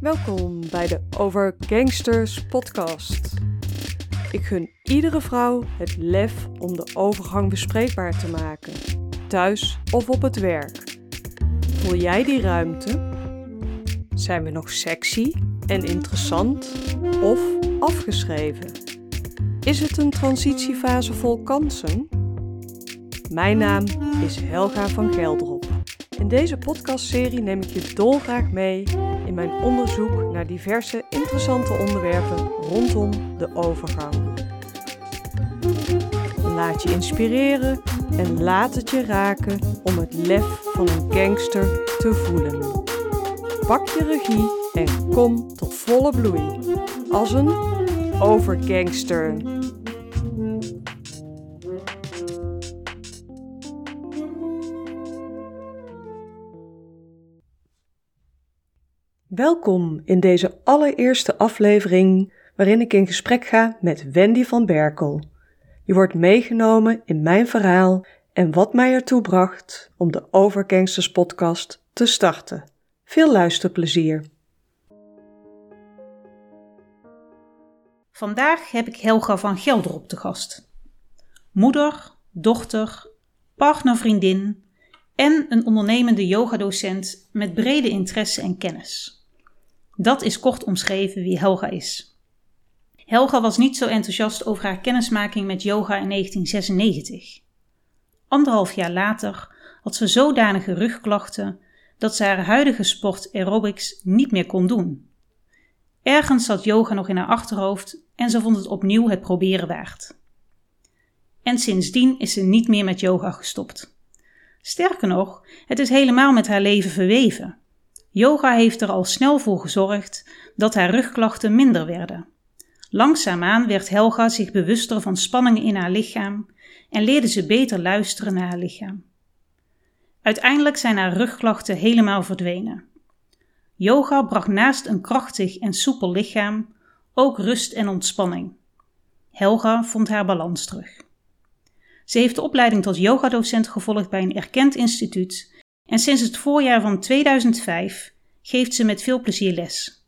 Welkom bij de Over Gangsters podcast. Ik gun iedere vrouw het lef om de overgang bespreekbaar te maken, thuis of op het werk. Voel jij die ruimte? Zijn we nog sexy en interessant of afgeschreven? Is het een transitiefase vol kansen? Mijn naam is Helga van Geldrop. In deze podcastserie neem ik je dolgraag mee in mijn onderzoek naar diverse interessante onderwerpen rondom de overgang. Laat je inspireren en laat het je raken om het lef van een gangster te voelen. Pak je regie en kom tot volle bloei als een overgangster. Welkom in deze allereerste aflevering waarin ik in gesprek ga met Wendy van Berkel. Je wordt meegenomen in mijn verhaal en wat mij ertoe bracht om de Overgangsters podcast te starten. Veel luisterplezier. Vandaag heb ik Helga van Geldrop te gast. Moeder, dochter, partnervriendin en een ondernemende yogadocent met brede interesse en kennis. Dat is kort omschreven wie Helga is. Helga was niet zo enthousiast over haar kennismaking met yoga in 1996. Anderhalf jaar later had ze zodanige rugklachten dat ze haar huidige sport aerobics niet meer kon doen. Ergens zat yoga nog in haar achterhoofd en ze vond het opnieuw het proberen waard. En sindsdien is ze niet meer met yoga gestopt. Sterker nog, het is helemaal met haar leven verweven. Yoga heeft er al snel voor gezorgd dat haar rugklachten minder werden. Langzaamaan werd Helga zich bewuster van spanningen in haar lichaam en leerde ze beter luisteren naar haar lichaam. Uiteindelijk zijn haar rugklachten helemaal verdwenen. Yoga bracht naast een krachtig en soepel lichaam ook rust en ontspanning. Helga vond haar balans terug. Ze heeft de opleiding tot yogadocent gevolgd bij een erkend instituut en sinds het voorjaar van 2005 geeft ze met veel plezier les.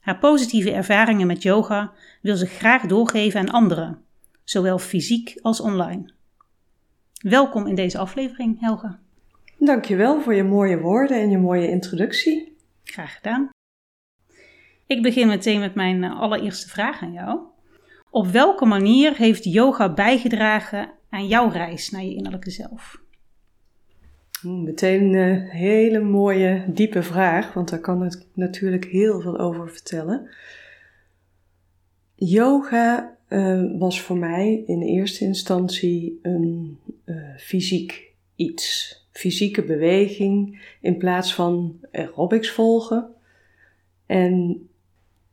Haar positieve ervaringen met yoga wil ze graag doorgeven aan anderen, zowel fysiek als online. Welkom in deze aflevering, Helga. Dankjewel voor je mooie woorden en je mooie introductie. Graag gedaan. Ik begin meteen met mijn eh, allereerste vraag aan jou. Op welke manier heeft yoga bijgedragen aan jouw reis naar je innerlijke zelf? Meteen een hele mooie, diepe vraag, want daar kan ik natuurlijk heel veel over vertellen. Yoga uh, was voor mij in eerste instantie een uh, fysiek iets. Fysieke beweging in plaats van aerobics volgen. En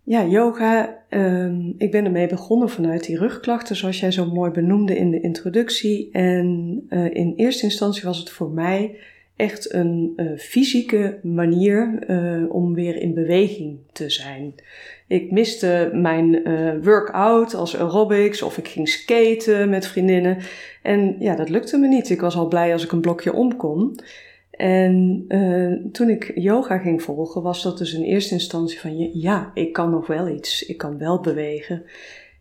ja, yoga, uh, ik ben ermee begonnen vanuit die rugklachten, zoals jij zo mooi benoemde in de introductie. En uh, in eerste instantie was het voor mij echt een uh, fysieke manier uh, om weer in beweging te zijn. Ik miste mijn workout als aerobics of ik ging skaten met vriendinnen. En ja, dat lukte me niet. Ik was al blij als ik een blokje om kon. En toen ik yoga ging volgen, was dat dus in eerste instantie van ja, ik kan nog wel iets. Ik kan wel bewegen.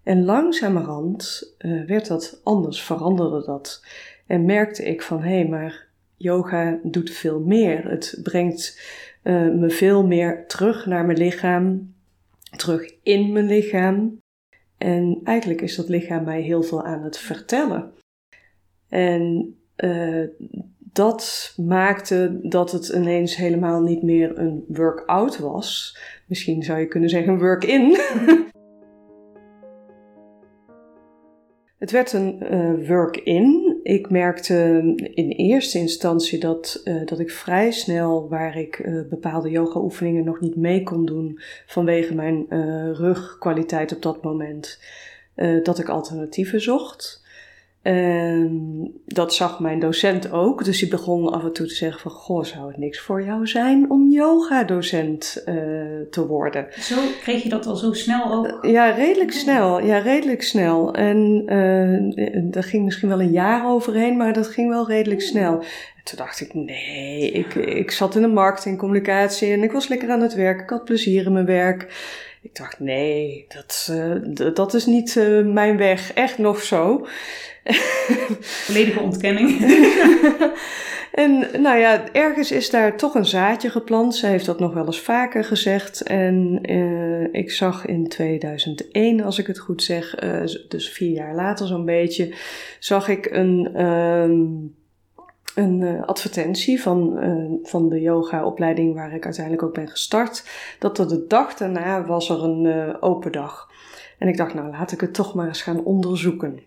En langzamerhand werd dat anders, veranderde dat. En merkte ik van hé, hey, maar yoga doet veel meer. Het brengt uh, me veel meer terug naar mijn lichaam, terug in mijn lichaam. En eigenlijk is dat lichaam mij heel veel aan het vertellen. En dat maakte dat het ineens helemaal niet meer een workout was. Misschien zou je kunnen zeggen work-in. het werd een uh, work-in ik merkte in eerste instantie dat, uh, dat ik vrij snel, waar ik uh, bepaalde yoga-oefeningen nog niet mee kon doen vanwege mijn rugkwaliteit op dat moment, dat ik alternatieven zocht. En dat zag mijn docent ook. Dus die begon af en toe te zeggen van... Goh, zou het niks voor jou zijn om yoga-docent uh, te worden? Zo kreeg je dat al zo snel ook? ja, redelijk snel. Ja, redelijk snel. En uh, er ging misschien wel een jaar overheen, maar dat ging wel redelijk snel. toen dacht ik, nee, ik, ik zat in de marketing, communicatie en ik was lekker aan het werk. Ik had plezier in mijn werk. Ik dacht, nee, dat, dat is niet mijn weg. Echt nog zo. Volledige ontkenning. en nou ja, ergens is daar toch een zaadje geplant. Zij heeft dat nog wel eens vaker gezegd. En uh, ik zag in 2001, als ik het goed zeg, dus vier jaar later zo'n beetje, zag ik een ehm, een uh, advertentie van, van de yogaopleiding waar ik uiteindelijk ook ben gestart. Dat er de dag daarna was er een open dag. En ik dacht, nou laat ik het toch maar eens gaan onderzoeken.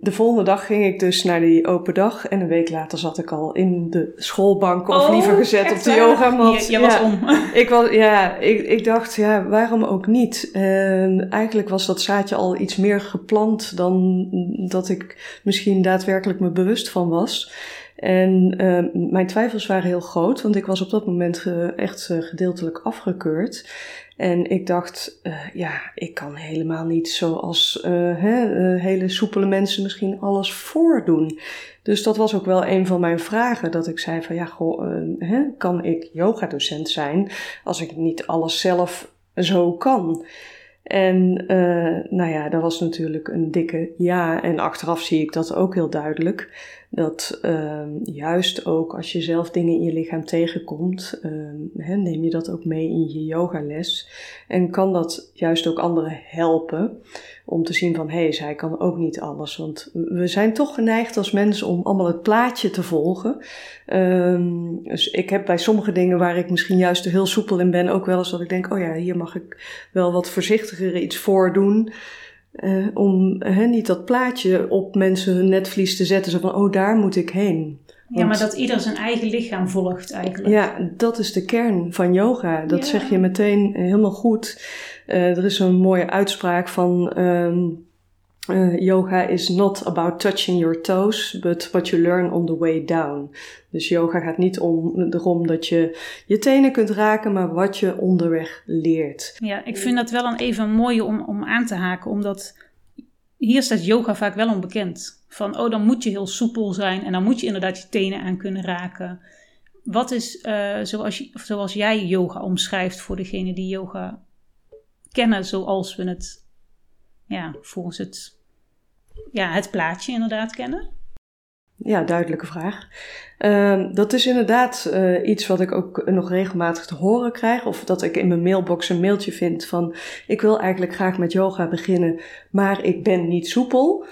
De volgende dag ging ik dus naar die open dag. En een week later zat ik al in de schoolbank. Of oh, liever gezet op de yogamat. Je, je was om. ik, was, ja, ik, ik dacht, ja, waarom ook niet? Uh, eigenlijk was dat zaadje al iets meer geplant dan dat ik misschien daadwerkelijk me bewust van was. En uh, mijn twijfels waren heel groot, want ik was op dat moment echt uh, gedeeltelijk afgekeurd. En ik dacht, uh, ja, ik kan helemaal niet zoals hè, uh, hele soepele mensen misschien alles voordoen. Dus dat was ook wel een van mijn vragen. Dat ik zei van ja, goh, hè, kan ik yogadocent zijn als ik niet alles zelf zo kan? En nou ja, dat was natuurlijk een dikke ja. En achteraf zie ik dat ook heel duidelijk. Dat uh, juist ook als je zelf dingen in je lichaam tegenkomt, uh, hè, neem je dat ook mee in je yogales. En kan dat juist ook anderen helpen om te zien van hé, hey, zij kan ook niet alles. Want we zijn toch geneigd als mensen om allemaal het plaatje te volgen. Um, dus ik heb bij sommige dingen waar ik misschien juist heel soepel in ben, ook wel eens dat ik denk, oh ja, hier mag ik wel wat voorzichtiger iets voor doen. Uh, om niet dat plaatje op mensen hun netvlies te zetten. Zo van, oh, daar moet ik heen. Ja, maar dat ieder zijn eigen lichaam volgt eigenlijk. Ja, dat is de kern van yoga. Dat zeg je meteen helemaal goed. Uh, er is een mooie uitspraak van... Um, uh, yoga is not about touching your toes, but what you learn on the way down. Dus yoga gaat niet om, erom dat je je tenen kunt raken, maar wat je onderweg leert. Ja, ik vind dat wel een even mooi om, om aan te haken, omdat hier staat yoga vaak wel onbekend. Van, oh, dan moet je heel soepel zijn en dan moet je inderdaad je tenen aan kunnen raken. Wat is, uh, zoals, zoals jij yoga omschrijft voor degene die yoga kennen zoals we het, ja, volgens het ja, het plaatje inderdaad kennen? Ja, duidelijke vraag. Uh, dat is inderdaad uh, iets wat ik ook nog regelmatig te horen krijg. Of dat ik in mijn mailbox een mailtje vind van... ik wil eigenlijk graag met yoga beginnen, maar ik ben niet soepel.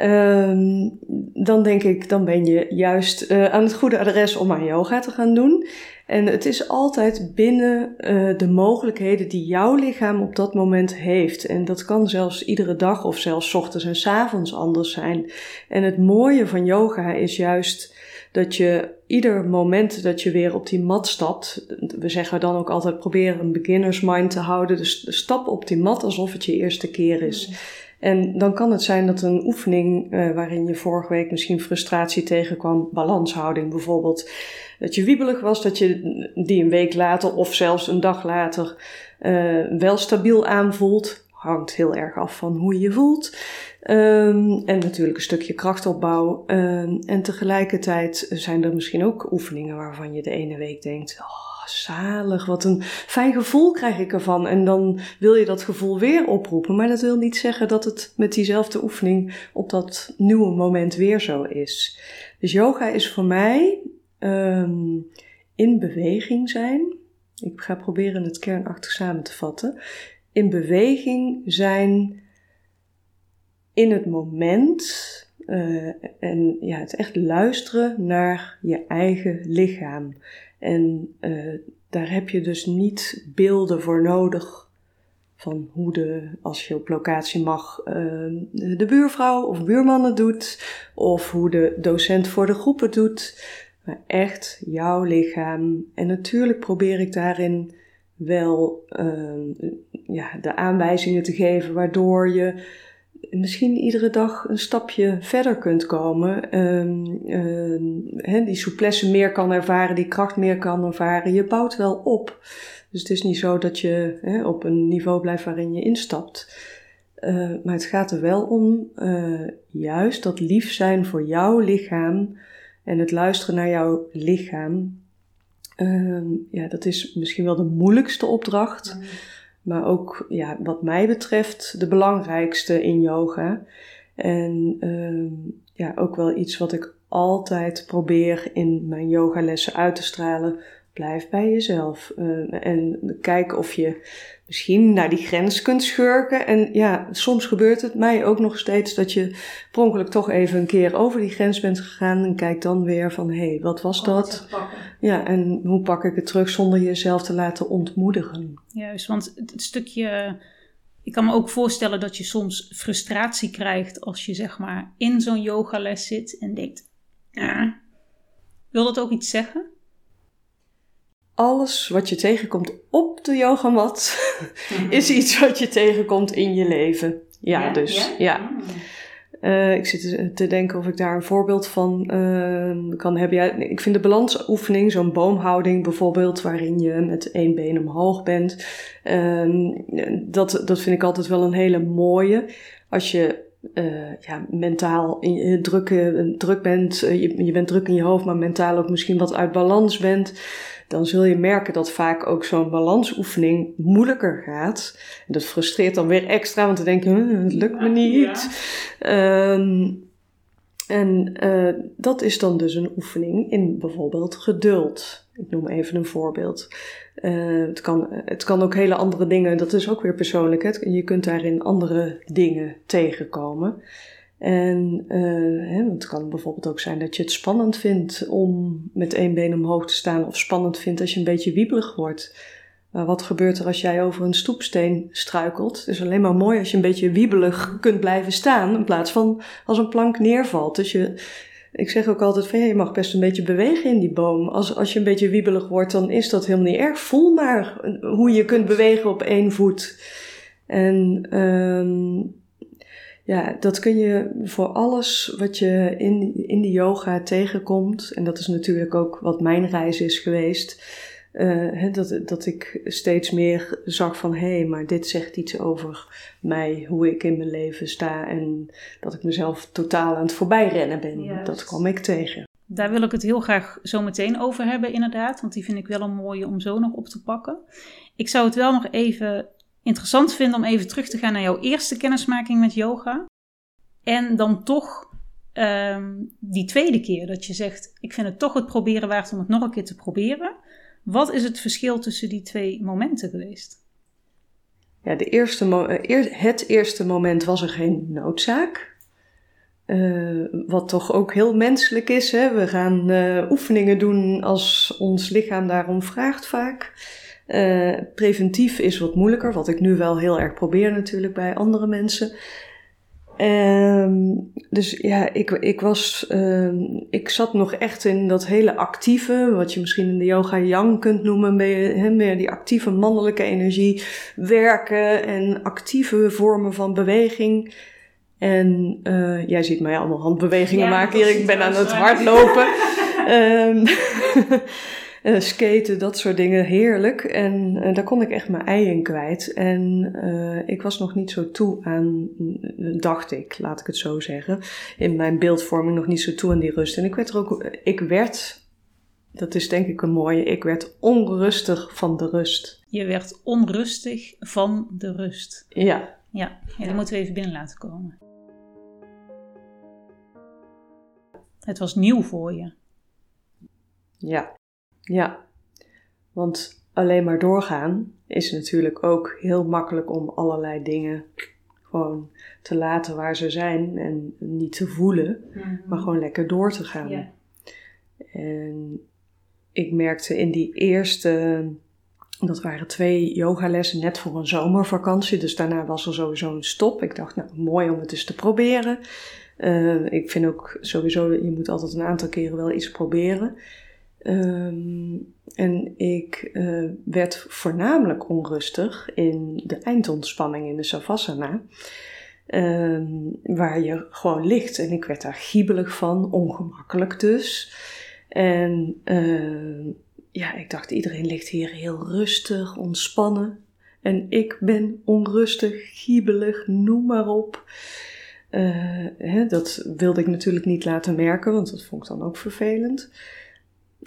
Uh, dan denk ik, dan ben je juist uh, aan het goede adres om aan yoga te gaan doen. En het is altijd binnen uh, de mogelijkheden die jouw lichaam op dat moment heeft. En dat kan zelfs iedere dag of zelfs ochtends en s avonds anders zijn. En het mooie van yoga is juist dat je ieder moment dat je weer op die mat stapt, we zeggen dan ook altijd proberen een beginners mind te houden. Dus stap op die mat alsof het je eerste keer is. Mm. En dan kan het zijn dat een oefening uh, waarin je vorige week misschien frustratie tegenkwam, balanshouding bijvoorbeeld, dat je wiebelig was, dat je die een week later of zelfs een dag later uh, wel stabiel aanvoelt. Hangt heel erg af van hoe je je voelt. Um, en natuurlijk een stukje krachtopbouw. Um, en tegelijkertijd zijn er misschien ook oefeningen waarvan je de ene week denkt: oh, zalig, wat een fijn gevoel krijg ik ervan. En dan wil je dat gevoel weer oproepen. Maar dat wil niet zeggen dat het met diezelfde oefening op dat nieuwe moment weer zo is. Dus yoga is voor mij um, in beweging zijn. Ik ga proberen het kernachtig samen te vatten. In beweging zijn in het moment uh, en ja, het echt luisteren naar je eigen lichaam. En uh, daar heb je dus niet beelden voor nodig van hoe de, als je op locatie mag, uh, de buurvrouw of buurman het doet, of hoe de docent voor de groep het doet maar echt jouw lichaam. En natuurlijk probeer ik daarin wel uh, ja, de aanwijzingen te geven waardoor je misschien iedere dag een stapje verder kunt komen. Uh, die souplesse meer kan ervaren, die kracht meer kan ervaren. Je bouwt wel op. Dus het is niet zo dat je op een niveau blijft waarin je instapt. Maar het gaat er wel om, uh, juist dat lief zijn voor jouw lichaam En het luisteren naar jouw lichaam, ehm, ja, dat is misschien wel de moeilijkste opdracht. Maar ook, ja, wat mij betreft, de belangrijkste in yoga. En ehm, ja, ook wel iets wat ik altijd probeer in mijn yogalessen uit te stralen. Blijf bij jezelf. Uh, en kijk of je misschien naar die grens kunt schurken. En ja, soms gebeurt het mij ook nog steeds dat je pronkelijk toch even een keer over die grens bent gegaan. En kijk dan weer van, hé, hey, wat was dat? Ja, en hoe pak ik het terug zonder jezelf te laten ontmoedigen? Juist, want het stukje... Ik kan me ook voorstellen dat je soms frustratie krijgt als je zeg maar in zo'n yogales zit en denkt, ah, wil dat ook iets zeggen? Alles wat je tegenkomt op de yogamat is iets wat je tegenkomt in je leven. Ja, dus ja. Mm. Uh, ik zit te denken of ik daar een voorbeeld van uh, kan hebben. Ja, ik vind de balansoefening, zo'n boomhouding bijvoorbeeld, waarin je met één been omhoog bent, uh, dat, dat vind ik altijd wel een hele mooie. Als je uh, ja, mentaal in druk, druk bent, je, je bent druk in je hoofd, maar mentaal ook misschien wat uit balans bent dan zul je merken dat vaak ook zo'n balansoefening moeilijker gaat. En dat frustreert dan weer extra, want dan denk je, hm, het lukt me niet. Ehm, en uh, dat is dan dus een oefening in bijvoorbeeld geduld. Ik noem even een voorbeeld. Uh, het, kan, het kan ook hele andere dingen, dat is ook weer persoonlijk. Hè? Je kunt daarin andere dingen tegenkomen. En uh, het kan bijvoorbeeld ook zijn dat je het spannend vindt om met één been omhoog te staan, of spannend vindt als je een beetje wiebelig wordt. Wat gebeurt er als jij over een stoepsteen struikelt? Het is alleen maar mooi als je een beetje wiebelig kunt blijven staan, in plaats van als een plank neervalt. Dus je, ik zeg ook altijd van je mag best een beetje bewegen in die boom. Als, als je een beetje wiebelig wordt, dan is dat helemaal niet erg. Voel maar hoe je kunt bewegen op één voet. En uh, ja, dat kun je voor alles wat je in, in de yoga tegenkomt. En dat is natuurlijk ook wat mijn reis is geweest. Uh, dat, dat ik steeds meer zag van hé, hey, maar dit zegt iets over mij, hoe ik in mijn leven sta en dat ik mezelf totaal aan het voorbijrennen ben. Dat kwam ik tegen. Daar wil ik het heel graag zo meteen over hebben, inderdaad, want die vind ik wel een mooie om zo nog op te pakken. Ik zou het wel nog even interessant vinden om even terug te gaan naar jouw eerste kennismaking met yoga. En dan toch ehm, die tweede keer dat je zegt: Ik vind het toch het proberen waard om het nog een keer te proberen. Wat is het verschil tussen die twee momenten geweest? Ja, de eerste eh, het eerste moment was er geen noodzaak. Uh, wat toch ook heel menselijk is. Hè? We gaan uh, oefeningen doen als ons lichaam daarom vraagt vaak. Uh, preventief is wat moeilijker, wat ik nu wel heel erg probeer natuurlijk bij andere mensen. Um, dus ja, ik, ik was, um, ik zat nog echt in dat hele actieve, wat je misschien in de yoga yang kunt noemen, meer, meer die actieve mannelijke energie, werken en actieve vormen van beweging. En uh, jij ziet mij allemaal handbewegingen maken hier, ik ben aan het hardlopen. um, uh, skaten, dat soort dingen, heerlijk. En uh, daar kon ik echt mijn ei in kwijt. En uh, ik was nog niet zo toe aan, dacht ik, laat ik het zo zeggen, in mijn beeldvorming nog niet zo toe aan die rust. En ik werd er ook, ik werd, dat is denk ik een mooie, ik werd onrustig van de rust. Je werd onrustig van de rust. Ja. Ja, ja die moeten we even binnen laten komen. Het was nieuw voor je. Ja. Ja, want alleen maar doorgaan is natuurlijk ook heel makkelijk om allerlei dingen gewoon te laten waar ze zijn en niet te voelen, mhm. maar gewoon lekker door te gaan. En ik merkte in die eerste, dat waren twee yogalessen net voor een zomervakantie, dus daarna was er sowieso een stop. Ik dacht, nou mooi om het eens te proberen. Uh, ik vind ook sowieso, je moet altijd een aantal keren wel iets proberen. Um, en ik uh, werd voornamelijk onrustig in de eindontspanning in de Savasana. Um, waar je gewoon ligt. En ik werd daar giebelig van, ongemakkelijk dus. En uh, ja, ik dacht, iedereen ligt hier heel rustig, ontspannen. En ik ben onrustig, giebelig, noem maar op. hè, dat wilde ik natuurlijk niet laten merken, want dat vond ik dan ook vervelend.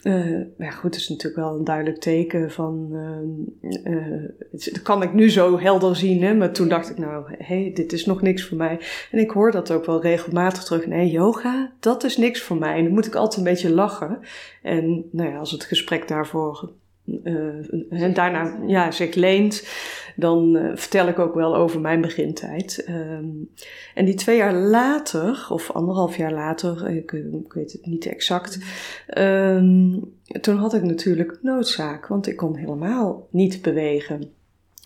Uh, maar goed, het is natuurlijk wel een duidelijk teken van. Uh, uh, dat kan ik nu zo helder zien, hè? maar toen dacht ik, nou, hé, hey, dit is nog niks voor mij. En ik hoor dat ook wel regelmatig terug. Nee, yoga, dat is niks voor mij. En dan moet ik altijd een beetje lachen. En nou ja, als het gesprek daarvoor en daarna ja, zich leent, dan uh, vertel ik ook wel over mijn begintijd. Um, en die twee jaar later, of anderhalf jaar later, ik, ik weet het niet exact, um, toen had ik natuurlijk noodzaak, want ik kon helemaal niet bewegen.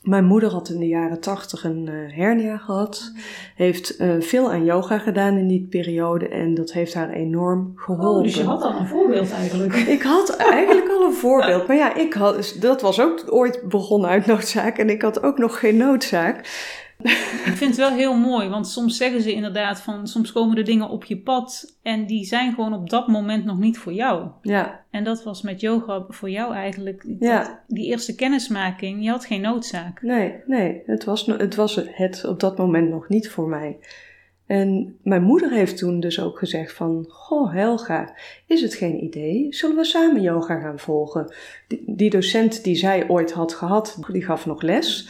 Mijn moeder had in de jaren tachtig een uh, hernia gehad. Heeft uh, veel aan yoga gedaan in die periode en dat heeft haar enorm geholpen. Oh, dus je had al een voorbeeld eigenlijk. Ik had eigenlijk al een voorbeeld. Maar ja, ik had, dat was ook ooit begonnen uit noodzaak en ik had ook nog geen noodzaak. Ik vind het wel heel mooi, want soms zeggen ze inderdaad van, soms komen er dingen op je pad en die zijn gewoon op dat moment nog niet voor jou. Ja. En dat was met yoga voor jou eigenlijk, ja. die eerste kennismaking, je had geen noodzaak. Nee, nee, het was, het was het op dat moment nog niet voor mij. En mijn moeder heeft toen dus ook gezegd van, goh Helga, is het geen idee? Zullen we samen yoga gaan volgen? Die, die docent die zij ooit had gehad, die gaf nog les.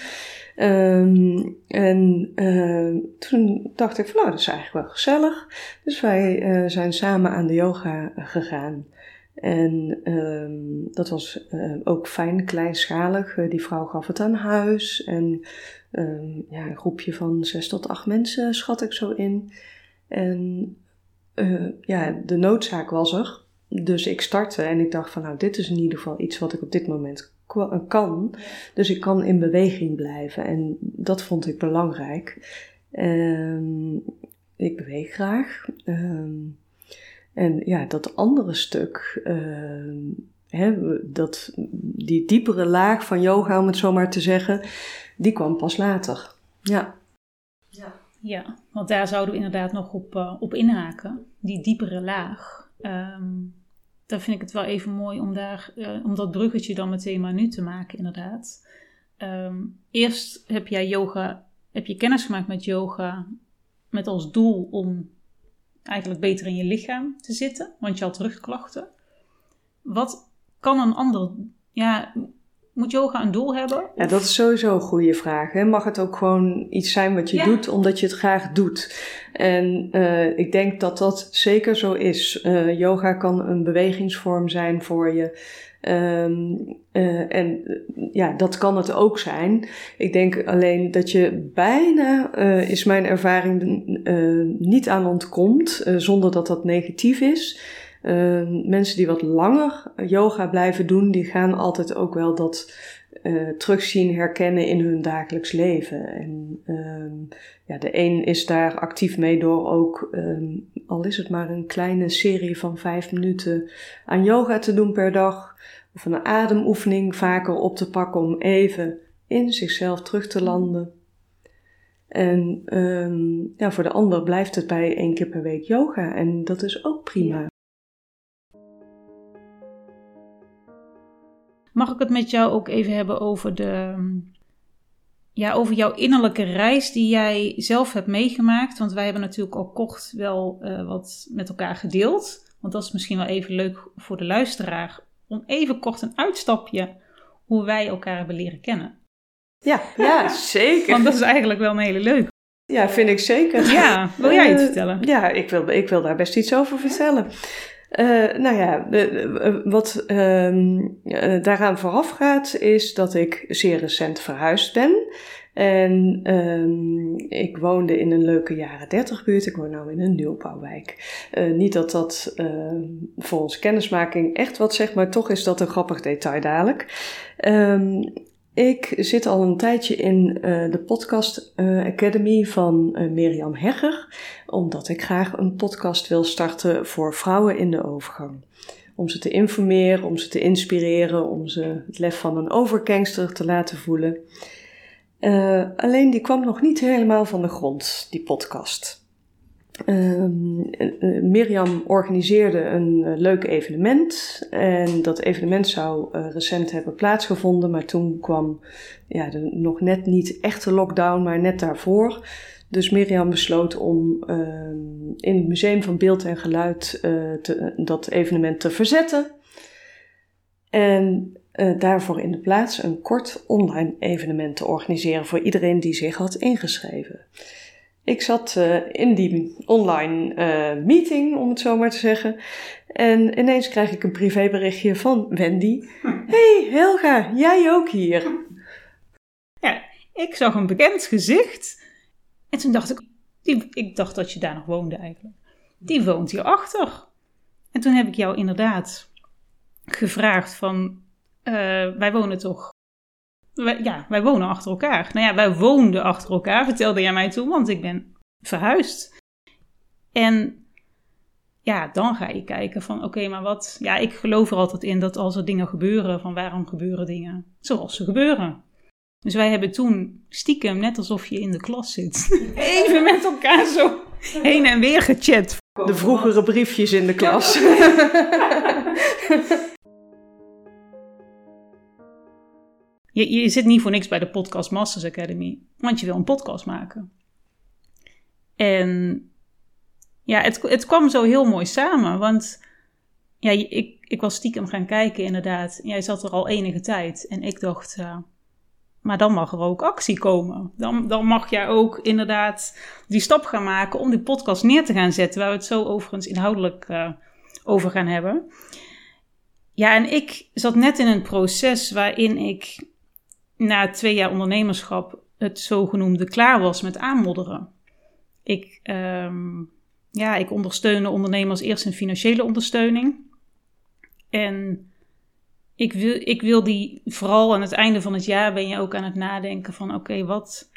Um, en uh, toen dacht ik van nou, dat is eigenlijk wel gezellig. Dus wij uh, zijn samen aan de yoga gegaan. En um, dat was uh, ook fijn, kleinschalig. die vrouw gaf het aan huis. En um, ja, een groepje van zes tot acht mensen schat ik zo in. En ja, de noodzaak was er. Dus ik startte en ik dacht van nou, dit is in ieder geval iets wat ik op dit moment kan. Dus ik kan in beweging blijven. En dat vond ik belangrijk. Um, ik beweeg graag. Um, en ja, dat andere stuk, uh, hè, dat, die diepere laag van yoga, om het zo maar te zeggen, die kwam pas later. Ja. Ja, ja want daar zouden we inderdaad nog op, uh, op inhaken. Die diepere laag. Um, dan vind ik het wel even mooi om, daar, uh, om dat bruggetje dan meteen maar nu te maken, inderdaad. Um, eerst heb jij yoga, heb je kennis gemaakt met yoga met als doel om eigenlijk beter in je lichaam te zitten, want je had rugklachten. Wat kan een ander, ja, moet yoga een doel hebben? Ja, dat is sowieso een goede vraag. Hè? Mag het ook gewoon iets zijn wat je doet omdat je het graag doet? En uh, ik denk dat dat zeker zo is. Uh, yoga kan een bewegingsvorm zijn voor je. Um, uh, en ja, dat kan het ook zijn. Ik denk alleen dat je bijna, is mijn ervaring, niet aan ontkomt zonder dat dat negatief is. Uh, mensen die wat langer yoga blijven doen, die gaan altijd ook wel dat uh, terugzien, herkennen in hun dagelijks leven. En uh, ja, de een is daar actief mee door ook, ehm, al is het maar een kleine serie van vijf minuten aan yoga te doen per dag. Of een ademoefening vaker op te pakken om even in zichzelf terug te landen. En ja, voor de ander blijft het bij één keer per week yoga. En dat is ook prima. Mag ik het met jou ook even hebben over, de, ja, over jouw innerlijke reis die jij zelf hebt meegemaakt? Want wij hebben natuurlijk al kort wel uh, wat met elkaar gedeeld. Want dat is misschien wel even leuk voor de luisteraar. Om even kort een uitstapje hoe wij elkaar hebben leren kennen. Ja, ja zeker. Want dat is eigenlijk wel een hele leuke. Ja, vind ik zeker. Ja, wil jij het uh, vertellen? Ja, ik wil, ik wil daar best iets over vertellen. Uh, nou ja, wat uh, daaraan vooraf gaat, is dat ik zeer recent verhuisd ben. En um, ik woonde in een leuke jaren 30 buurt. Ik woon nu in een nieuwbouwwijk. Uh, niet dat dat voor onze kennismaking echt wat zegt, maar toch is dat een grappig detail dadelijk. Um, ik zit al een tijdje in uh, de podcast uh, Academy van uh, Mirjam Hegger, omdat ik graag een podcast wil starten voor vrouwen in de overgang. Om ze te informeren, om ze te inspireren, om ze het lef van een overgangster te laten voelen. alleen die kwam nog niet helemaal van de grond, die podcast. Um, Mirjam organiseerde een uh, leuk evenement en dat evenement zou uh, recent hebben plaatsgevonden, maar toen kwam ja, de nog net niet echte lockdown, maar net daarvoor. Dus Mirjam besloot om ehm, in het Museum van Beeld en Geluid eh, te, dat evenement te verzetten. En uh, daarvoor in de plaats een kort online evenement te organiseren voor iedereen die zich had ingeschreven. Ik zat in die online meeting, om het zo maar te zeggen. En ineens krijg ik een privéberichtje van Wendy. Hey Helga, jij ook hier? Ja, ik zag een bekend gezicht. En toen dacht ik, ik dacht dat je daar nog woonde eigenlijk. Die woont hierachter. En toen heb ik jou inderdaad gevraagd van, uh, wij wonen toch ja, wij wonen achter elkaar. Nou ja, wij woonden achter elkaar, vertelde jij mij toen, want ik ben verhuisd. En ja, dan ga je kijken van oké, maar wat... Ja, ik geloof er altijd in dat als er dingen gebeuren, van waarom gebeuren dingen zoals ze gebeuren. Dus wij hebben toen stiekem, net alsof je in de klas zit, even met elkaar zo heen en weer gechat. De vroegere briefjes in de klas. Je, je zit niet voor niks bij de Podcast Masters Academy, want je wil een podcast maken. En ja, het, het kwam zo heel mooi samen, want ja, ik, ik was stiekem gaan kijken inderdaad. Jij zat er al enige tijd en ik dacht, uh, maar dan mag er ook actie komen. Dan, dan mag jij ook inderdaad die stap gaan maken om die podcast neer te gaan zetten, waar we het zo overigens inhoudelijk uh, over gaan hebben. Ja, en ik zat net in een proces waarin ik na twee jaar ondernemerschap het zogenoemde klaar was met aanmodderen. Ik, um, ja, ik ondersteunde ondernemers eerst in financiële ondersteuning. En ik wil, ik wil die, vooral aan het einde van het jaar ben je ook aan het nadenken van oké, wat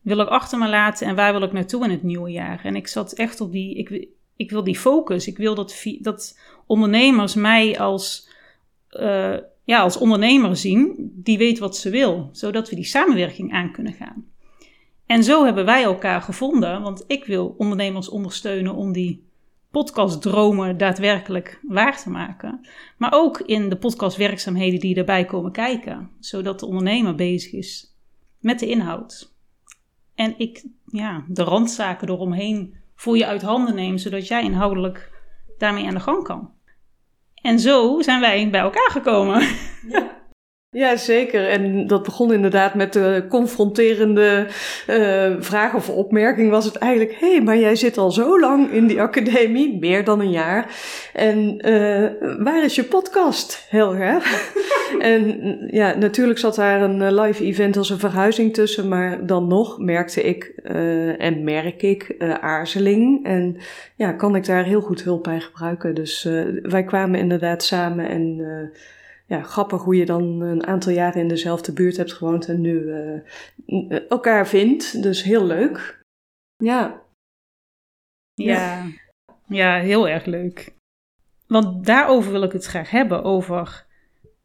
wil ik achter me laten en waar wil ik naartoe in het nieuwe jaar? En ik zat echt op die, ik, ik wil die focus. Ik wil dat, dat ondernemers mij als uh, ja, als ondernemer zien die weet wat ze wil, zodat we die samenwerking aan kunnen gaan. En zo hebben wij elkaar gevonden, want ik wil ondernemers ondersteunen om die podcastdromen daadwerkelijk waar te maken. Maar ook in de podcastwerkzaamheden die erbij komen kijken, zodat de ondernemer bezig is met de inhoud. En ik ja, de randzaken eromheen voor je uit handen neem, zodat jij inhoudelijk daarmee aan de gang kan. En zo zijn wij bij elkaar gekomen. Ja, zeker. En dat begon inderdaad met de confronterende uh, vraag of opmerking. Was het eigenlijk: hé, hey, maar jij zit al zo lang in die academie, meer dan een jaar. En uh, waar is je podcast, Helga? en ja, natuurlijk zat daar een eh, live event als een verhuizing tussen. Maar dan nog merkte ik en merk ik aarzeling. En ja, kan ik daar heel goed hulp bij gebruiken. Dus wij kwamen inderdaad samen en ja, grappig hoe je dan een aantal jaren in dezelfde buurt hebt gewoond en nu uh, elkaar vindt. Dus heel leuk. Ja. Ja. ja, heel erg leuk. Want daarover wil ik het graag hebben, over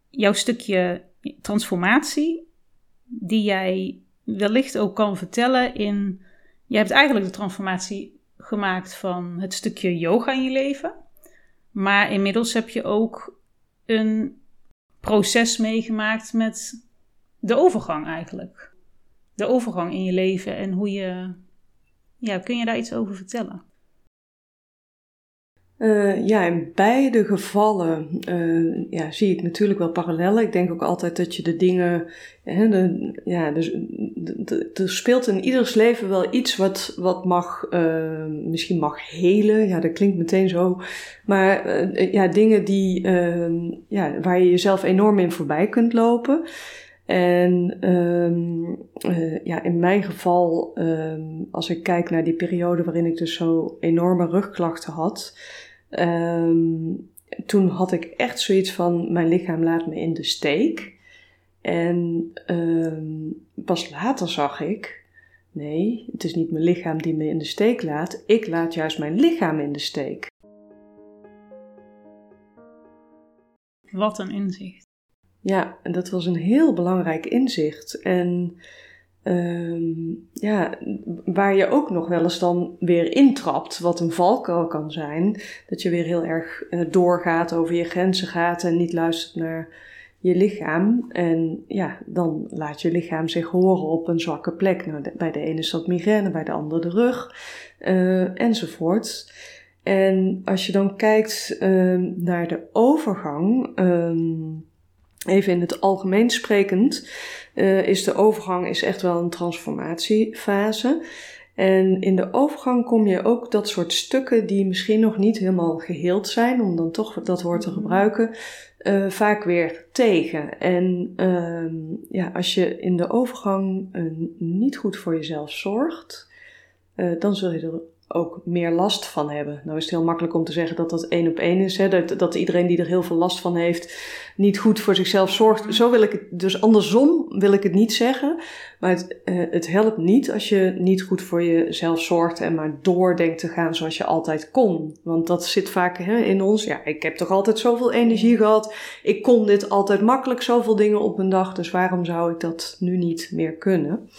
jouw stukje transformatie, die jij wellicht ook kan vertellen in... Je hebt eigenlijk de transformatie gemaakt van het stukje yoga in je leven. Maar inmiddels heb je ook een proces meegemaakt met de overgang eigenlijk. De overgang in je leven en hoe je. Ja, kun je daar iets over vertellen? Uh, ja, in beide gevallen uh, ja, zie ik natuurlijk wel parallellen. Ik denk ook altijd dat je de dingen. Hè, de, ja, dus, er speelt in ieders leven wel iets wat, wat mag, uh, misschien mag helen. Ja, dat klinkt meteen zo. Maar ja, dingen die, ehm, ja, waar je jezelf enorm in voorbij kunt lopen. En uh, ja, in mijn geval, um, als ik kijk naar die periode waarin ik dus zo enorme rugklachten had, Um, toen had ik echt zoiets van: mijn lichaam laat me in de steek. En um, pas later zag ik: nee, het is niet mijn lichaam die me in de steek laat, ik laat juist mijn lichaam in de steek. Wat een inzicht. Ja, en dat was een heel belangrijk inzicht. En Um, ja, waar je ook nog wel eens dan weer intrapt, wat een valkuil kan zijn. Dat je weer heel erg uh, doorgaat, over je grenzen gaat en niet luistert naar je lichaam. En ja, dan laat je lichaam zich horen op een zwakke plek. Nou, bij de ene is dat migraine, bij de andere de rug, uh, enzovoort. En als je dan kijkt uh, naar de overgang, um, even in het algemeen sprekend, uh, is de overgang is echt wel een transformatiefase. En in de overgang kom je ook dat soort stukken die misschien nog niet helemaal geheeld zijn, om dan toch dat woord te mhm. gebruiken, uh, vaak weer tegen. En uh, ja, als je in de overgang uh, niet goed voor jezelf zorgt, dan zul je er ook meer last van hebben. Nou is het heel makkelijk om te zeggen dat dat één op één is. Hè? Dat, dat iedereen die er heel veel last van heeft, niet goed voor zichzelf zorgt. Zo wil ik het, dus andersom wil ik het niet zeggen. Maar het, uh, het helpt niet als je niet goed voor jezelf zorgt en maar doordenkt te gaan zoals je altijd kon. Want dat zit vaak hè, in ons. Ja, ik heb toch altijd zoveel energie gehad. Ik kon dit altijd makkelijk, zoveel dingen op een dag. Dus waarom zou ik dat nu niet meer kunnen?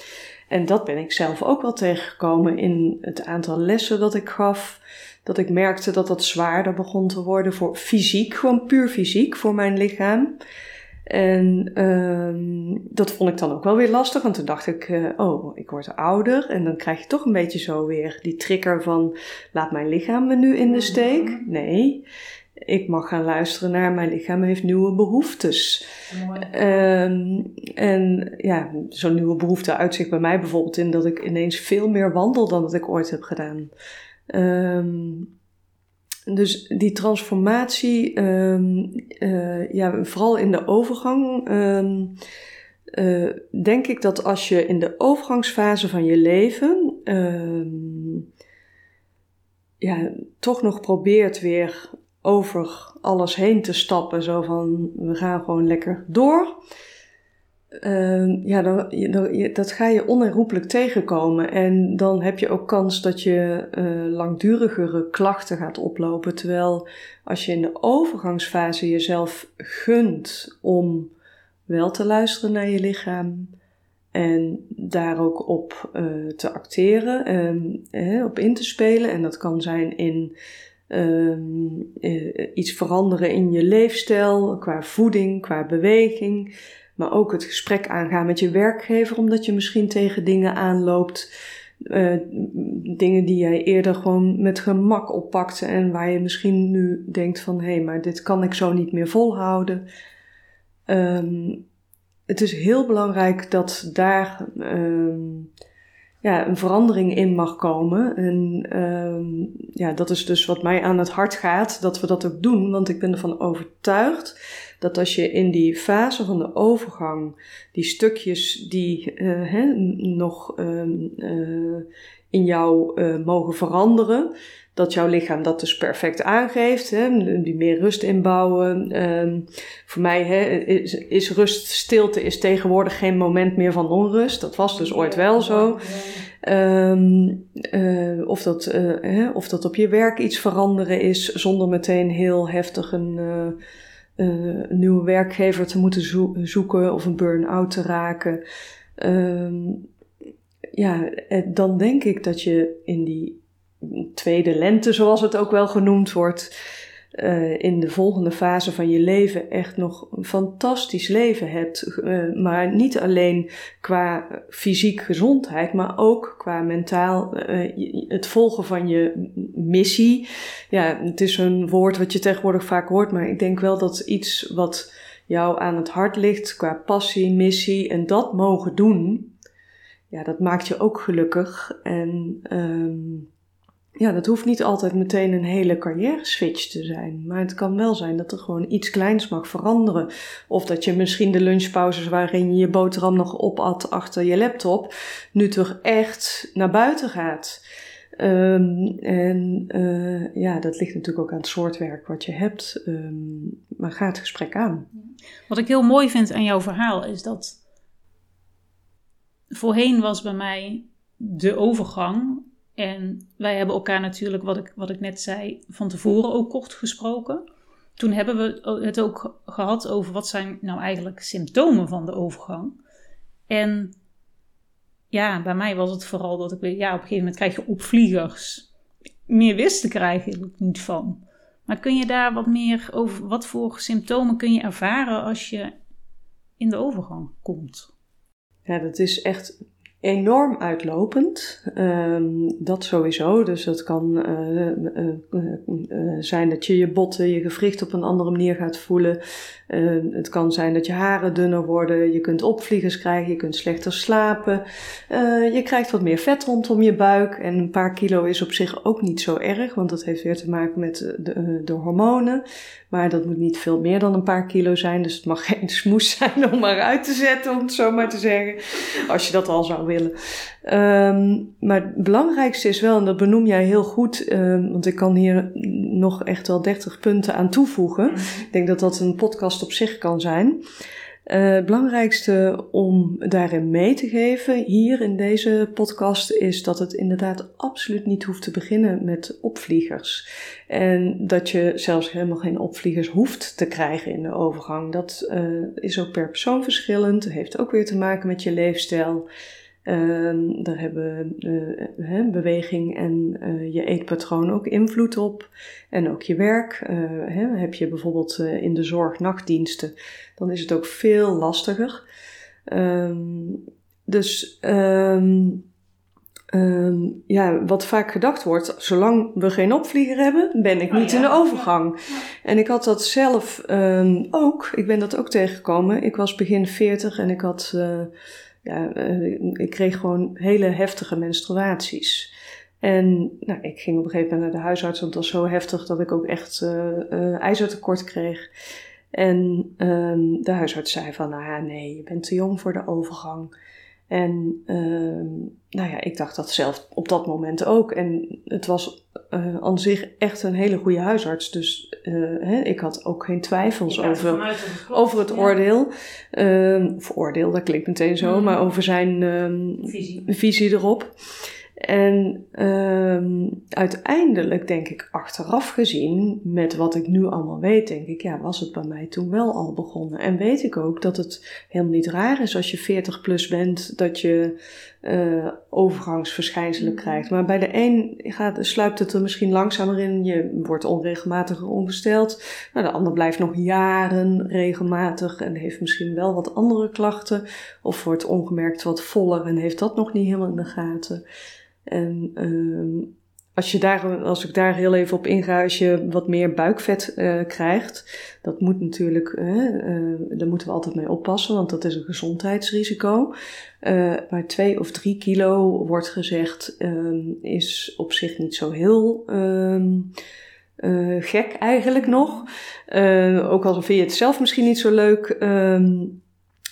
En dat ben ik zelf ook wel tegengekomen in het aantal lessen dat ik gaf. Dat ik merkte dat dat zwaarder begon te worden voor fysiek, gewoon puur fysiek voor mijn lichaam. En um, dat vond ik dan ook wel weer lastig, want toen dacht ik, uh, oh, ik word ouder. En dan krijg je toch een beetje zo weer die trigger van, laat mijn lichaam me nu in de steek? Mhm. Nee, ik mag gaan luisteren naar mijn lichaam heeft nieuwe behoeftes. Um, en ja, zo'n nieuwe behoefte uitzicht bij mij bijvoorbeeld in dat ik ineens veel meer wandel dan dat ik ooit heb gedaan. Um, dus die transformatie, um, uh, ja, vooral in de overgang, uh, denk ik dat als je in de overgangsfase van je leven ja, toch nog probeert weer over alles heen te stappen. Zo van, we gaan gewoon lekker door. Uh, ja, dan, dan, dat ga je onherroepelijk tegenkomen. En dan heb je ook kans dat je uh, langdurigere klachten gaat oplopen. Terwijl als je in de overgangsfase jezelf gunt om wel te luisteren naar je lichaam en daar ook op uh, te acteren, um, op in te spelen. En dat kan zijn in um, uh, iets veranderen in je leefstijl, qua voeding, qua beweging. Maar ook het gesprek aangaan met je werkgever, omdat je misschien tegen dingen aanloopt. Uh, dingen die jij eerder gewoon met gemak oppakte en waar je misschien nu denkt van hé, hey, maar dit kan ik zo niet meer volhouden. Um, het is heel belangrijk dat daar um, ja, een verandering in mag komen. En uh, ja, dat is dus wat mij aan het hart gaat, dat we dat ook doen. Want ik ben ervan overtuigd dat als je in die fase van de overgang die stukjes die uh, hè, nog uh, in jou uh, mogen veranderen, dat jouw lichaam dat dus perfect aangeeft. Hè, die meer rust inbouwen. Um, voor mij hè, is, is, rust, stilte is tegenwoordig geen moment meer van onrust. Dat was dus ooit wel zo. Um, uh, of, dat, uh, hè, of dat op je werk iets veranderen is zonder meteen heel heftig een, een nieuwe werkgever te moeten zo zoeken of een burn-out te raken. Um, ja, dan denk ik dat je in die tweede lente, zoals het ook wel genoemd wordt, uh, in de volgende fase van je leven echt nog een fantastisch leven hebt. Uh, maar niet alleen qua fysiek gezondheid, maar ook qua mentaal uh, het volgen van je missie. Ja, het is een woord wat je tegenwoordig vaak hoort, maar ik denk wel dat iets wat jou aan het hart ligt qua passie, missie en dat mogen doen. Ja, dat maakt je ook gelukkig. En um, ja, dat hoeft niet altijd meteen een hele carrière switch te zijn. Maar het kan wel zijn dat er gewoon iets kleins mag veranderen. Of dat je misschien de lunchpauzes waarin je je boterham nog opat achter je laptop, nu toch echt naar buiten gaat. Um, en uh, ja, dat ligt natuurlijk ook aan het soort werk wat je hebt. Um, maar ga het gesprek aan. Wat ik heel mooi vind aan jouw verhaal is dat voorheen was bij mij de overgang en wij hebben elkaar natuurlijk, wat ik, wat ik net zei, van tevoren ook kort gesproken. Toen hebben we het ook gehad over wat zijn nou eigenlijk symptomen van de overgang. En ja, bij mij was het vooral dat ik, ja, op een gegeven moment krijg je opvliegers. Meer wist ik er niet van. Maar kun je daar wat meer over, wat voor symptomen kun je ervaren als je in de overgang komt? Ja, dat is echt enorm uitlopend. Ehm, dat sowieso. Dus het kan uh, uh, zijn dat je je botten, je gewricht op een andere manier gaat voelen. Ehm, het kan zijn dat je haren dunner worden. Je kunt opvliegers krijgen. Je kunt slechter slapen. je krijgt wat meer vet rondom je buik. En een paar kilo is op zich ook niet zo erg, want dat heeft weer te maken met de, de hormonen. Maar dat moet niet veel meer dan een paar kilo zijn. Dus het mag geen smoes zijn om maar uit te zetten, om het zo maar te zeggen. Als je dat al zou willen. Um, maar het belangrijkste is wel, en dat benoem jij heel goed, um, want ik kan hier nog echt wel 30 punten aan toevoegen. Mhm. Ik denk dat dat een podcast op zich kan zijn. Uh, het belangrijkste om daarin mee te geven hier in deze podcast is dat het inderdaad absoluut niet hoeft te beginnen met opvliegers. En dat je zelfs helemaal geen opvliegers hoeft te krijgen in de overgang. Dat uh, is ook per persoon verschillend. Heeft ook weer te maken met je leefstijl. Uh, daar hebben uh, beweging en uh, je eetpatroon ook invloed op. En ook je werk. Hè, heb je bijvoorbeeld in de zorg nachtdiensten, dan is het ook veel lastiger. Um, dus um, um, ja, wat vaak gedacht wordt, zolang we geen opvlieger hebben, ben ik oh niet in de overgang. En ik had dat zelf ook. Ik ben dat ook tegengekomen. Ik was begin 40 en ik had ja, uh, ik kreeg gewoon hele heftige menstruaties. En nou, ik ging op een gegeven moment naar de huisarts, want het was zo heftig dat ik ook echt uh, ijzertekort kreeg. En um, de huisarts zei van, nou nee, je bent te jong voor de overgang. En uh, nou ja, ik dacht dat zelf op dat moment ook. En het was uh, aan zich echt een hele goede huisarts. Dus uh, hè, ik had ook geen twijfels over, over het oordeel. Of oordeel, dat klinkt meteen zo, mm. maar over zijn ehm, visie. visie erop. En um, uiteindelijk denk ik achteraf gezien, met wat ik nu allemaal weet, denk ik, ja, was het bij mij toen wel al begonnen. En weet ik ook dat het helemaal niet raar is als je 40 plus bent, dat je uh, overgangsverschijnselen mm-hmm. krijgt. Maar bij de een gaat, sluipt het er misschien langzamer in. Je wordt onregelmatiger ongesteld. Nou, de ander blijft nog jaren regelmatig en heeft misschien wel wat andere klachten. Of wordt ongemerkt wat voller en heeft dat nog niet helemaal in de gaten. En uh, als, je daar, als ik daar heel even op inga, als je wat meer buikvet uh, krijgt, dat moet natuurlijk, uh, daar moeten we altijd mee oppassen, want dat is een gezondheidsrisico. Uh, maar twee of drie kilo wordt gezegd, ehm, is op zich niet zo heel um, gek eigenlijk nog. ook al vind je het zelf misschien niet zo leuk.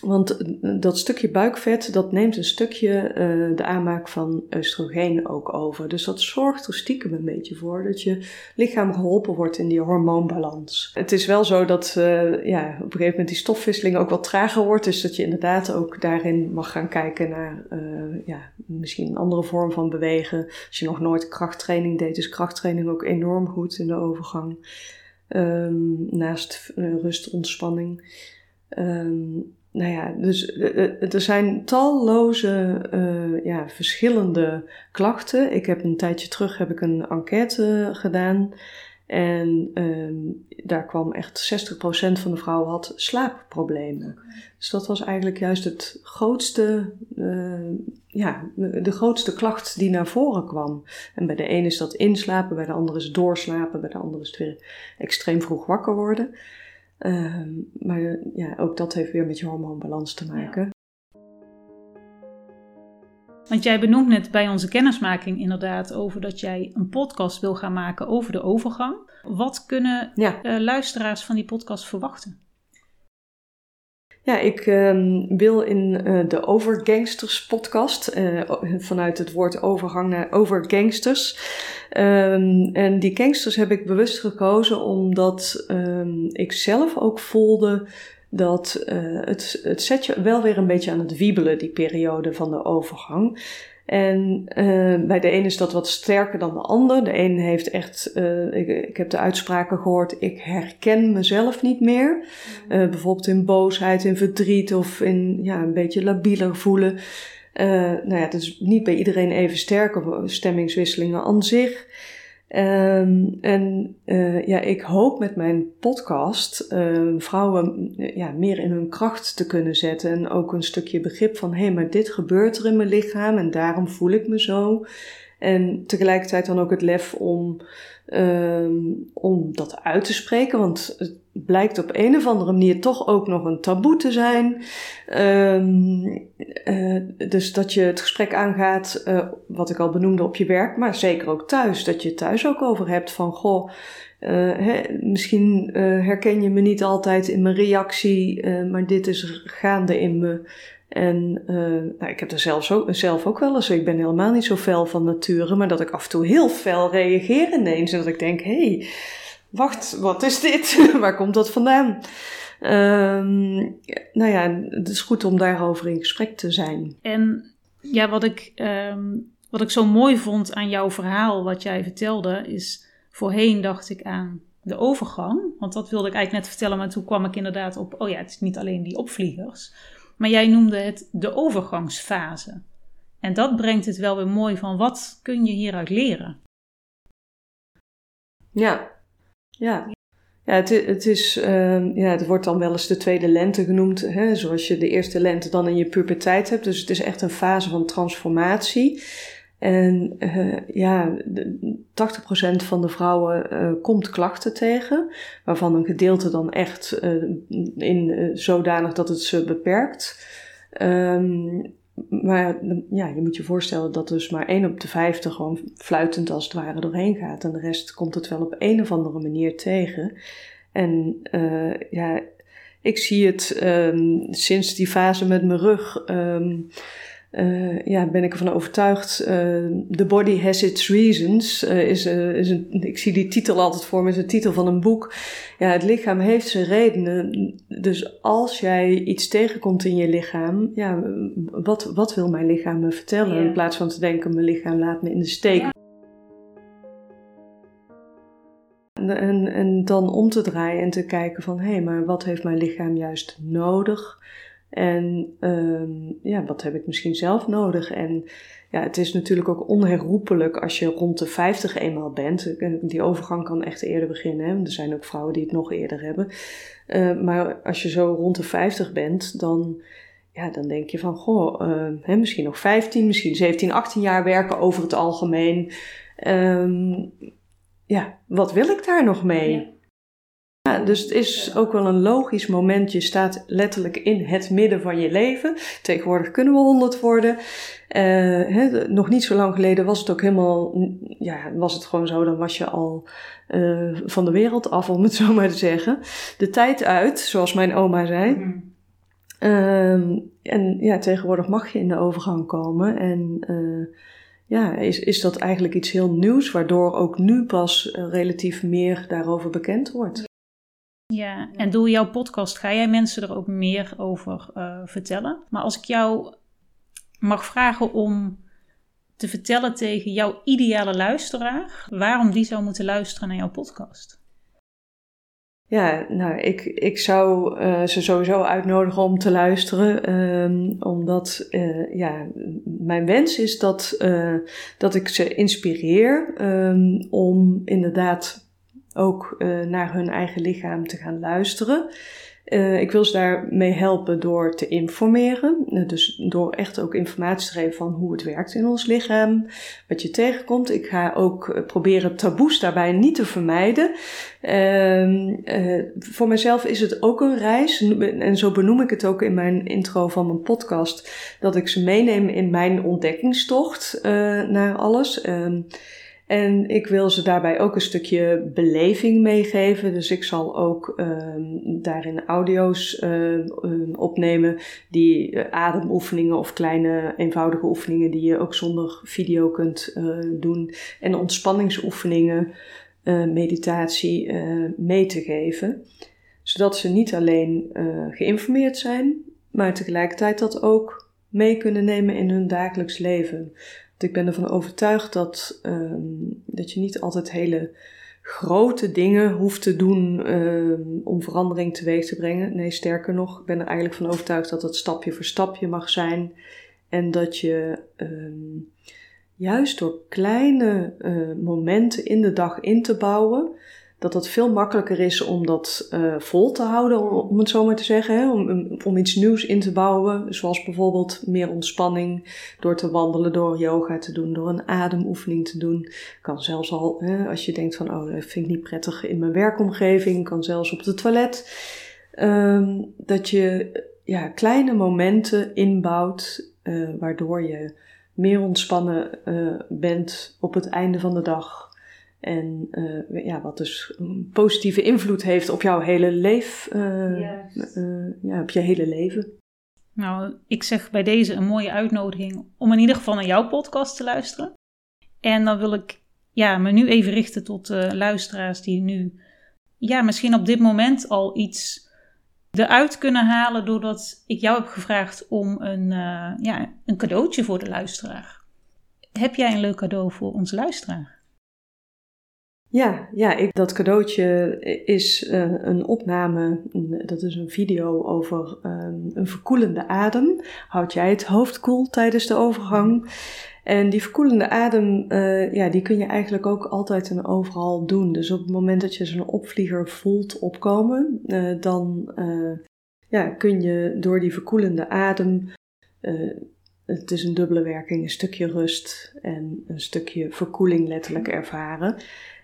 Want dat stukje buikvet, dat neemt een stukje uh, de aanmaak van oestrogeen ook over. Dus dat zorgt er stiekem een beetje voor dat je lichaam geholpen wordt in die hormoonbalans. Het is wel zo dat uh, ja, op een gegeven moment die stofwisseling ook wat trager wordt. Dus dat je inderdaad ook daarin mag gaan kijken naar uh, ja, misschien een andere vorm van bewegen. Als je nog nooit krachttraining deed, is krachttraining ook enorm goed in de overgang. Um, naast rust, ontspanning. Um, nou ja, dus eh, eh, er zijn talloze uh, ja, verschillende klachten. Ik heb een tijdje terug heb ik een enquête gedaan. En um, daar kwam echt 60% van de vrouwen had slaapproblemen. Dus dat was eigenlijk juist het grootste, uh, ja, de grootste klacht die naar voren kwam. En bij de ene is dat inslapen, bij de andere is doorslapen, bij de andere is het weer extreem vroeg wakker worden. Ehm, maar ja, ook dat heeft weer met je hormoonbalans te maken. Want jij benoemt net bij onze kennismaking inderdaad over dat jij een podcast wil gaan maken over de overgang. Wat kunnen ja. uh, luisteraars van die podcast verwachten? Ja, ik um, wil in uh, de Overgangsters podcast, uh, vanuit het woord overgang naar overgangsters. Um, en die gangsters heb ik bewust gekozen omdat um, ik zelf ook voelde dat uh, het, het zet je wel weer een beetje aan het wiebelen, die periode van de overgang. En uh, bij de een is dat wat sterker dan de ander. De een heeft echt, uh, ik, ik, heb de uitspraken gehoord, ik herken mezelf niet meer. Uh, bijvoorbeeld in boosheid, in verdriet of in ja, een beetje labieler voelen. nou ja, het is niet bij iedereen even sterk of stemmingswisselingen aan zich. Ehm, en uh, ja, ik hoop met mijn podcast uh, vrouwen ja, meer in hun kracht te kunnen zetten. En ook een stukje begrip van: hé, hey, maar dit gebeurt er in mijn lichaam en daarom voel ik me zo. En tegelijkertijd dan ook het lef om, um, om dat uit te spreken. Want het blijkt op een of andere manier toch ook nog een taboe te zijn. Um, uh, dus dat je het gesprek aangaat, uh, wat ik al benoemde op je werk, maar zeker ook thuis. Dat je het thuis ook over hebt van, goh, hè, misschien herken je me niet altijd in mijn reactie, maar dit is gaande in me. En uh, nou, ik heb er zelfs ook, zelf ook wel eens, ik ben helemaal niet zo fel van nature, maar dat ik af en toe heel fel reageer ineens. En dat ik denk, hé, hey, wacht, wat is dit? Waar komt dat vandaan? Um, nou ja, het is goed om daarover in gesprek te zijn. En ja, wat ik, um, wat ik zo mooi vond aan jouw verhaal, wat jij vertelde, is voorheen dacht ik aan de overgang. Want dat wilde ik eigenlijk net vertellen, maar toen kwam ik inderdaad op, oh ja, het is niet alleen die opvliegers. Maar jij noemde het de overgangsfase. En dat brengt het wel weer mooi van wat kun je hieruit leren? Ja, ja. Ja, het, het, is, uh, ja, het wordt dan wel eens de tweede lente genoemd, hè, zoals je de eerste lente dan in je puberteit hebt. Dus het is echt een fase van transformatie. En uh, ja, 80% van de vrouwen uh, komt klachten tegen, waarvan een gedeelte dan echt uh, in zodanig dat het ze beperkt. Um, maar ja, je moet je voorstellen dat dus maar 1 op de 50 gewoon fluitend als het ware doorheen gaat. En de rest komt het wel op een of andere manier tegen. En ja, ik zie het um, sinds die fase met mijn rug. Um, uh, ja, ben ik ervan overtuigd. Uh, The Body Has Its Reasons uh, is, is een, ik zie die titel altijd voor me, is een titel van een boek. Ja, het lichaam heeft zijn redenen. Dus als jij iets tegenkomt in je lichaam, ja, wat, wat wil mijn lichaam me vertellen? Yeah. In plaats van te denken, mijn lichaam laat me in de steek. Yeah. En, en dan om te draaien en te kijken van, hé, hey, maar wat heeft mijn lichaam juist nodig? En um, ja, wat heb ik misschien zelf nodig? En ja, het is natuurlijk ook onherroepelijk als je rond de 50 eenmaal bent. Die overgang kan echt eerder beginnen. Hè? Er zijn ook vrouwen die het nog eerder hebben. Uh, maar als je zo rond de 50 bent, dan, ja, dan denk je van, goh, uh, hè, misschien nog 15, misschien 17, 18 jaar werken over het algemeen. Ja, wat wil ik daar nog mee? Ja. Ja, dus het is ook wel een logisch moment. Je staat letterlijk in het midden van je leven. Tegenwoordig kunnen we honderd worden. Uh, nog niet zo lang geleden was het ook helemaal, ja, was het gewoon zo, dan was je al uh, van de wereld af, om het zo maar te zeggen. De tijd uit, zoals mijn oma zei. Mm. Uh, en ja, tegenwoordig mag je in de overgang komen. En uh, ja, is, is dat eigenlijk iets heel nieuws, waardoor ook nu pas relatief meer daarover bekend wordt. Ja, en door jouw podcast ga jij mensen er ook meer over uh, vertellen. Maar als ik jou mag vragen om te vertellen tegen jouw ideale luisteraar, waarom die zou moeten luisteren naar jouw podcast? Ja, nou, ik, ik zou uh, ze sowieso uitnodigen om te luisteren. Um, omdat, uh, ja, mijn wens is dat, uh, dat ik ze inspireer um, om inderdaad ook uh, naar hun eigen lichaam te gaan luisteren. Uh, ik wil ze daarmee helpen door te informeren. Uh, dus door echt ook informatie te geven van hoe het werkt in ons lichaam, wat je tegenkomt. Ik ga ook proberen taboes daarbij niet te vermijden. Uh, voor mezelf is het ook een reis. En zo benoem ik het ook in mijn intro van mijn podcast. Dat ik ze meeneem in mijn ontdekkingstocht naar alles. Ehm, en ik wil ze daarbij ook een stukje beleving meegeven. Dus ik zal ook uh, daarin audio's uh, opnemen, die uh, ademoefeningen of kleine eenvoudige oefeningen die je ook zonder video kunt eh, doen. En ontspanningsoefeningen, meditatie mee te geven. Zodat ze niet alleen geïnformeerd zijn, maar tegelijkertijd dat ook mee kunnen nemen in hun dagelijks leven ik ben ervan overtuigd dat, um, dat je niet altijd hele grote dingen hoeft te doen um, om verandering teweeg te brengen. Nee, sterker nog, ik ben er eigenlijk van overtuigd dat het stapje voor stapje mag zijn. En dat je um, juist door kleine momenten in de dag in te bouwen, dat het veel makkelijker is om dat uh, vol te houden, om het zo maar te zeggen. Om, om iets nieuws in te bouwen, zoals bijvoorbeeld meer ontspanning door te wandelen, door yoga te doen, door een ademoefening te doen. Kan zelfs al, hè, als je denkt van, oh, dat vind ik niet prettig in mijn werkomgeving, kan zelfs op het toilet. Um, dat je ja, kleine momenten inbouwt, uh, waardoor je meer ontspannen uh, bent op het einde van de dag. En uh, ja, wat dus een positieve invloed heeft op jouw hele leven. Uh, uh, ja, op je hele leven. Nou, ik zeg bij deze een mooie uitnodiging om in ieder geval naar jouw podcast te luisteren. En dan wil ik ja, me nu even richten tot luisteraars die nu ja, misschien op dit moment al iets eruit kunnen halen doordat ik jou heb gevraagd om een, ja, een cadeautje voor de luisteraar. Heb jij een leuk cadeau voor onze luisteraar? Ja, ja dat cadeautje is uh, een opname, dat is een video over um, een verkoelende adem. Houd jij het hoofd koel tijdens de overgang? En die verkoelende adem, uh, ja, die kun je eigenlijk ook altijd en overal doen. Dus op het moment dat je zo'n opvlieger voelt opkomen, uh, dan ja, kun je door die verkoelende adem het is een dubbele werking, een stukje rust en een stukje verkoeling letterlijk ervaren.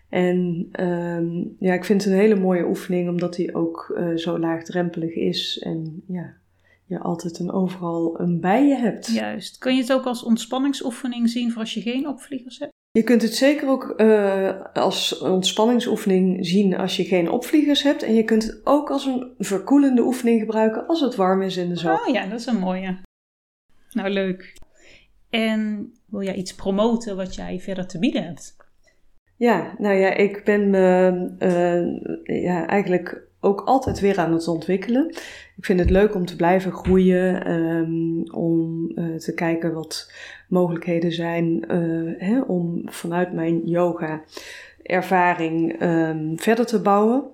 En um, ja, ik vind het een hele mooie oefening, omdat die ook uh, zo laagdrempelig is. En ja, je altijd en overal een bij je hebt. Juist. Kun je het ook als ontspanningsoefening zien voor als je geen opvliegers hebt? Je kunt het zeker ook uh, als ontspanningsoefening zien als je geen opvliegers hebt. En je kunt het ook als een verkoelende oefening gebruiken als het warm is in de zomer. Oh ja, dat is een mooie. Nou, leuk. En wil jij iets promoten wat jij verder te bieden hebt? Ja, nou ja, ik ben me uh, ja, eigenlijk ook altijd weer aan het ontwikkelen. Ik vind het leuk om te blijven groeien, um, om uh, te kijken wat mogelijkheden zijn uh, hè, om vanuit mijn yoga ervaring um, verder te bouwen.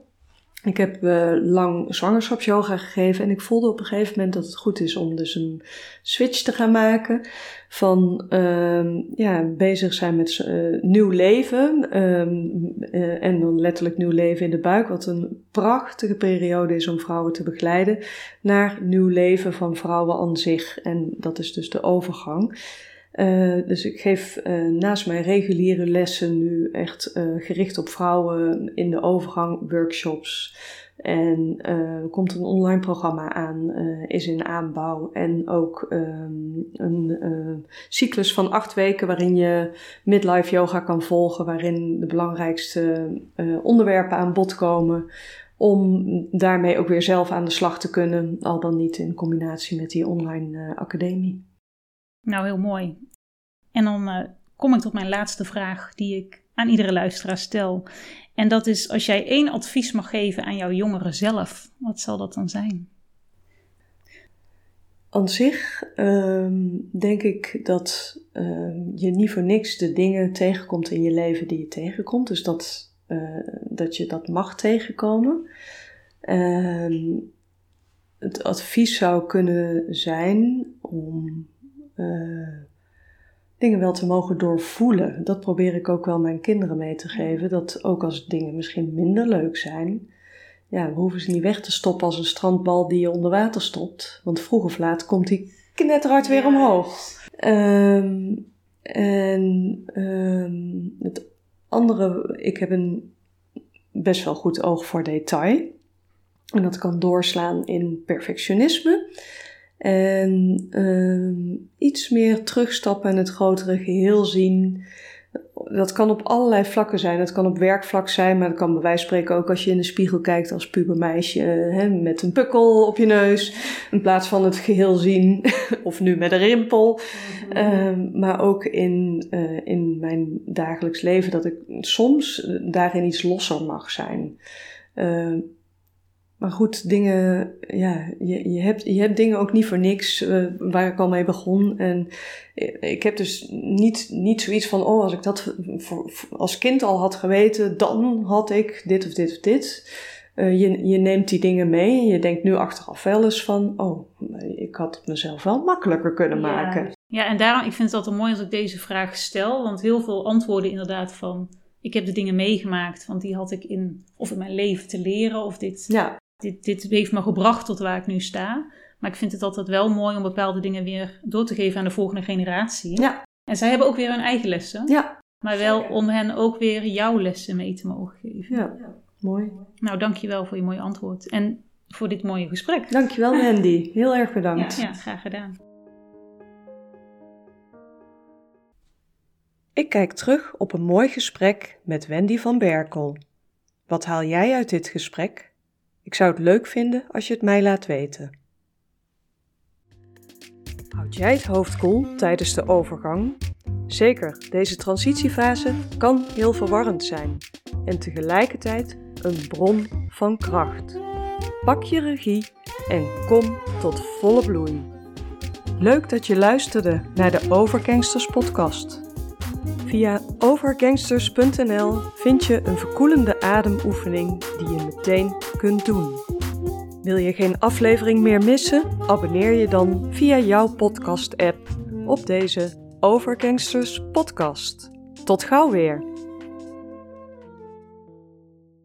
Ik heb uh, lang zwangerschapsyoga gegeven en ik voelde op een gegeven moment dat het goed is om dus een switch te gaan maken van uh, ja, bezig zijn met uh, nieuw leven um, uh, en dan letterlijk nieuw leven in de buik, wat een prachtige periode is om vrouwen te begeleiden, naar nieuw leven van vrouwen aan zich en dat is dus de overgang. Uh, dus ik geef uh, naast mijn reguliere lessen nu echt uh, gericht op vrouwen in de overgang workshops. En er komt een online programma aan, is in aanbouw. En ook um, een cyclus van acht weken waarin je midlife yoga kan volgen. Waarin de belangrijkste onderwerpen aan bod komen. Om daarmee ook weer zelf aan de slag te kunnen. Al dan niet in combinatie met die online academie. Nou, heel mooi. En dan uh, kom ik tot mijn laatste vraag die ik aan iedere luisteraar stel. En dat is: als jij één advies mag geven aan jouw jongeren zelf, wat zal dat dan zijn? Aan zich um, denk ik dat um, je niet voor niks de dingen tegenkomt in je leven die je tegenkomt. Dus dat, uh, dat je dat mag tegenkomen. Um, het advies zou kunnen zijn om uh, dingen wel te mogen doorvoelen. Dat probeer ik ook wel mijn kinderen mee te geven. Dat ook als dingen misschien minder leuk zijn, ja, we hoeven ze niet weg te stoppen als een strandbal die je onder water stopt. Want vroeg of laat komt die knetterhard weer omhoog. Um, en um, het andere, ik heb een best wel goed oog voor detail. En dat kan doorslaan in perfectionisme. En uh, iets meer terugstappen en het grotere geheel zien. Dat kan op allerlei vlakken zijn. Het kan op werkvlak zijn, maar dat kan bij wijze van spreken ook als je in de spiegel kijkt als pubermeisje hè, met een pukkel op je neus. In plaats van het geheel zien, of nu met een rimpel. Mm maar ook in, uh, in mijn dagelijks leven dat ik soms daarin iets losser mag zijn. Maar goed, dingen, ja, je, je, hebt, je hebt dingen ook niet voor niks uh, waar ik al mee begon. En ik heb dus niet, niet zoiets van, oh, als ik dat voor, als kind al had geweten, dan had ik dit of dit of dit. Uh, je, je neemt die dingen mee en je denkt nu achteraf wel eens van, oh, ik had het mezelf wel makkelijker kunnen maken. Ja, en daarom, ik vind het altijd mooi als ik deze vraag stel, want heel veel antwoorden inderdaad van, ik heb de dingen meegemaakt, want die had ik in, of in mijn leven te leren, of dit, Ja, dit, dit heeft me gebracht tot waar ik nu sta. Maar ik vind het altijd wel mooi om bepaalde dingen weer door te geven aan de volgende generatie. ja, En zij hebben ook weer hun eigen lessen, ja, maar wel om hen ook weer jouw lessen mee te mogen geven. ja. Mooi. Nou, dankjewel voor je mooie antwoord en voor dit mooie gesprek. Dankjewel Wendy. Heel erg bedankt. Ja, graag gedaan. Ik kijk terug op een mooi gesprek met Wendy van Berkel. Wat haal jij uit dit gesprek? Ik zou het leuk vinden als je het mij laat weten. Houd jij het hoofd koel tijdens de overgang? Zeker, deze transitiefase kan heel verwarrend zijn en tegelijkertijd een bron van kracht. Pak je regie en kom tot volle bloei. Leuk dat je luisterde naar de Overgangsters podcast. Via overgangsters.nl vind je een verkoelende ademoefening die je meteen kunt doen. Wil je geen aflevering meer missen? Abonneer je dan via jouw podcast-app op deze Overgangsters podcast. Tot gauw weer!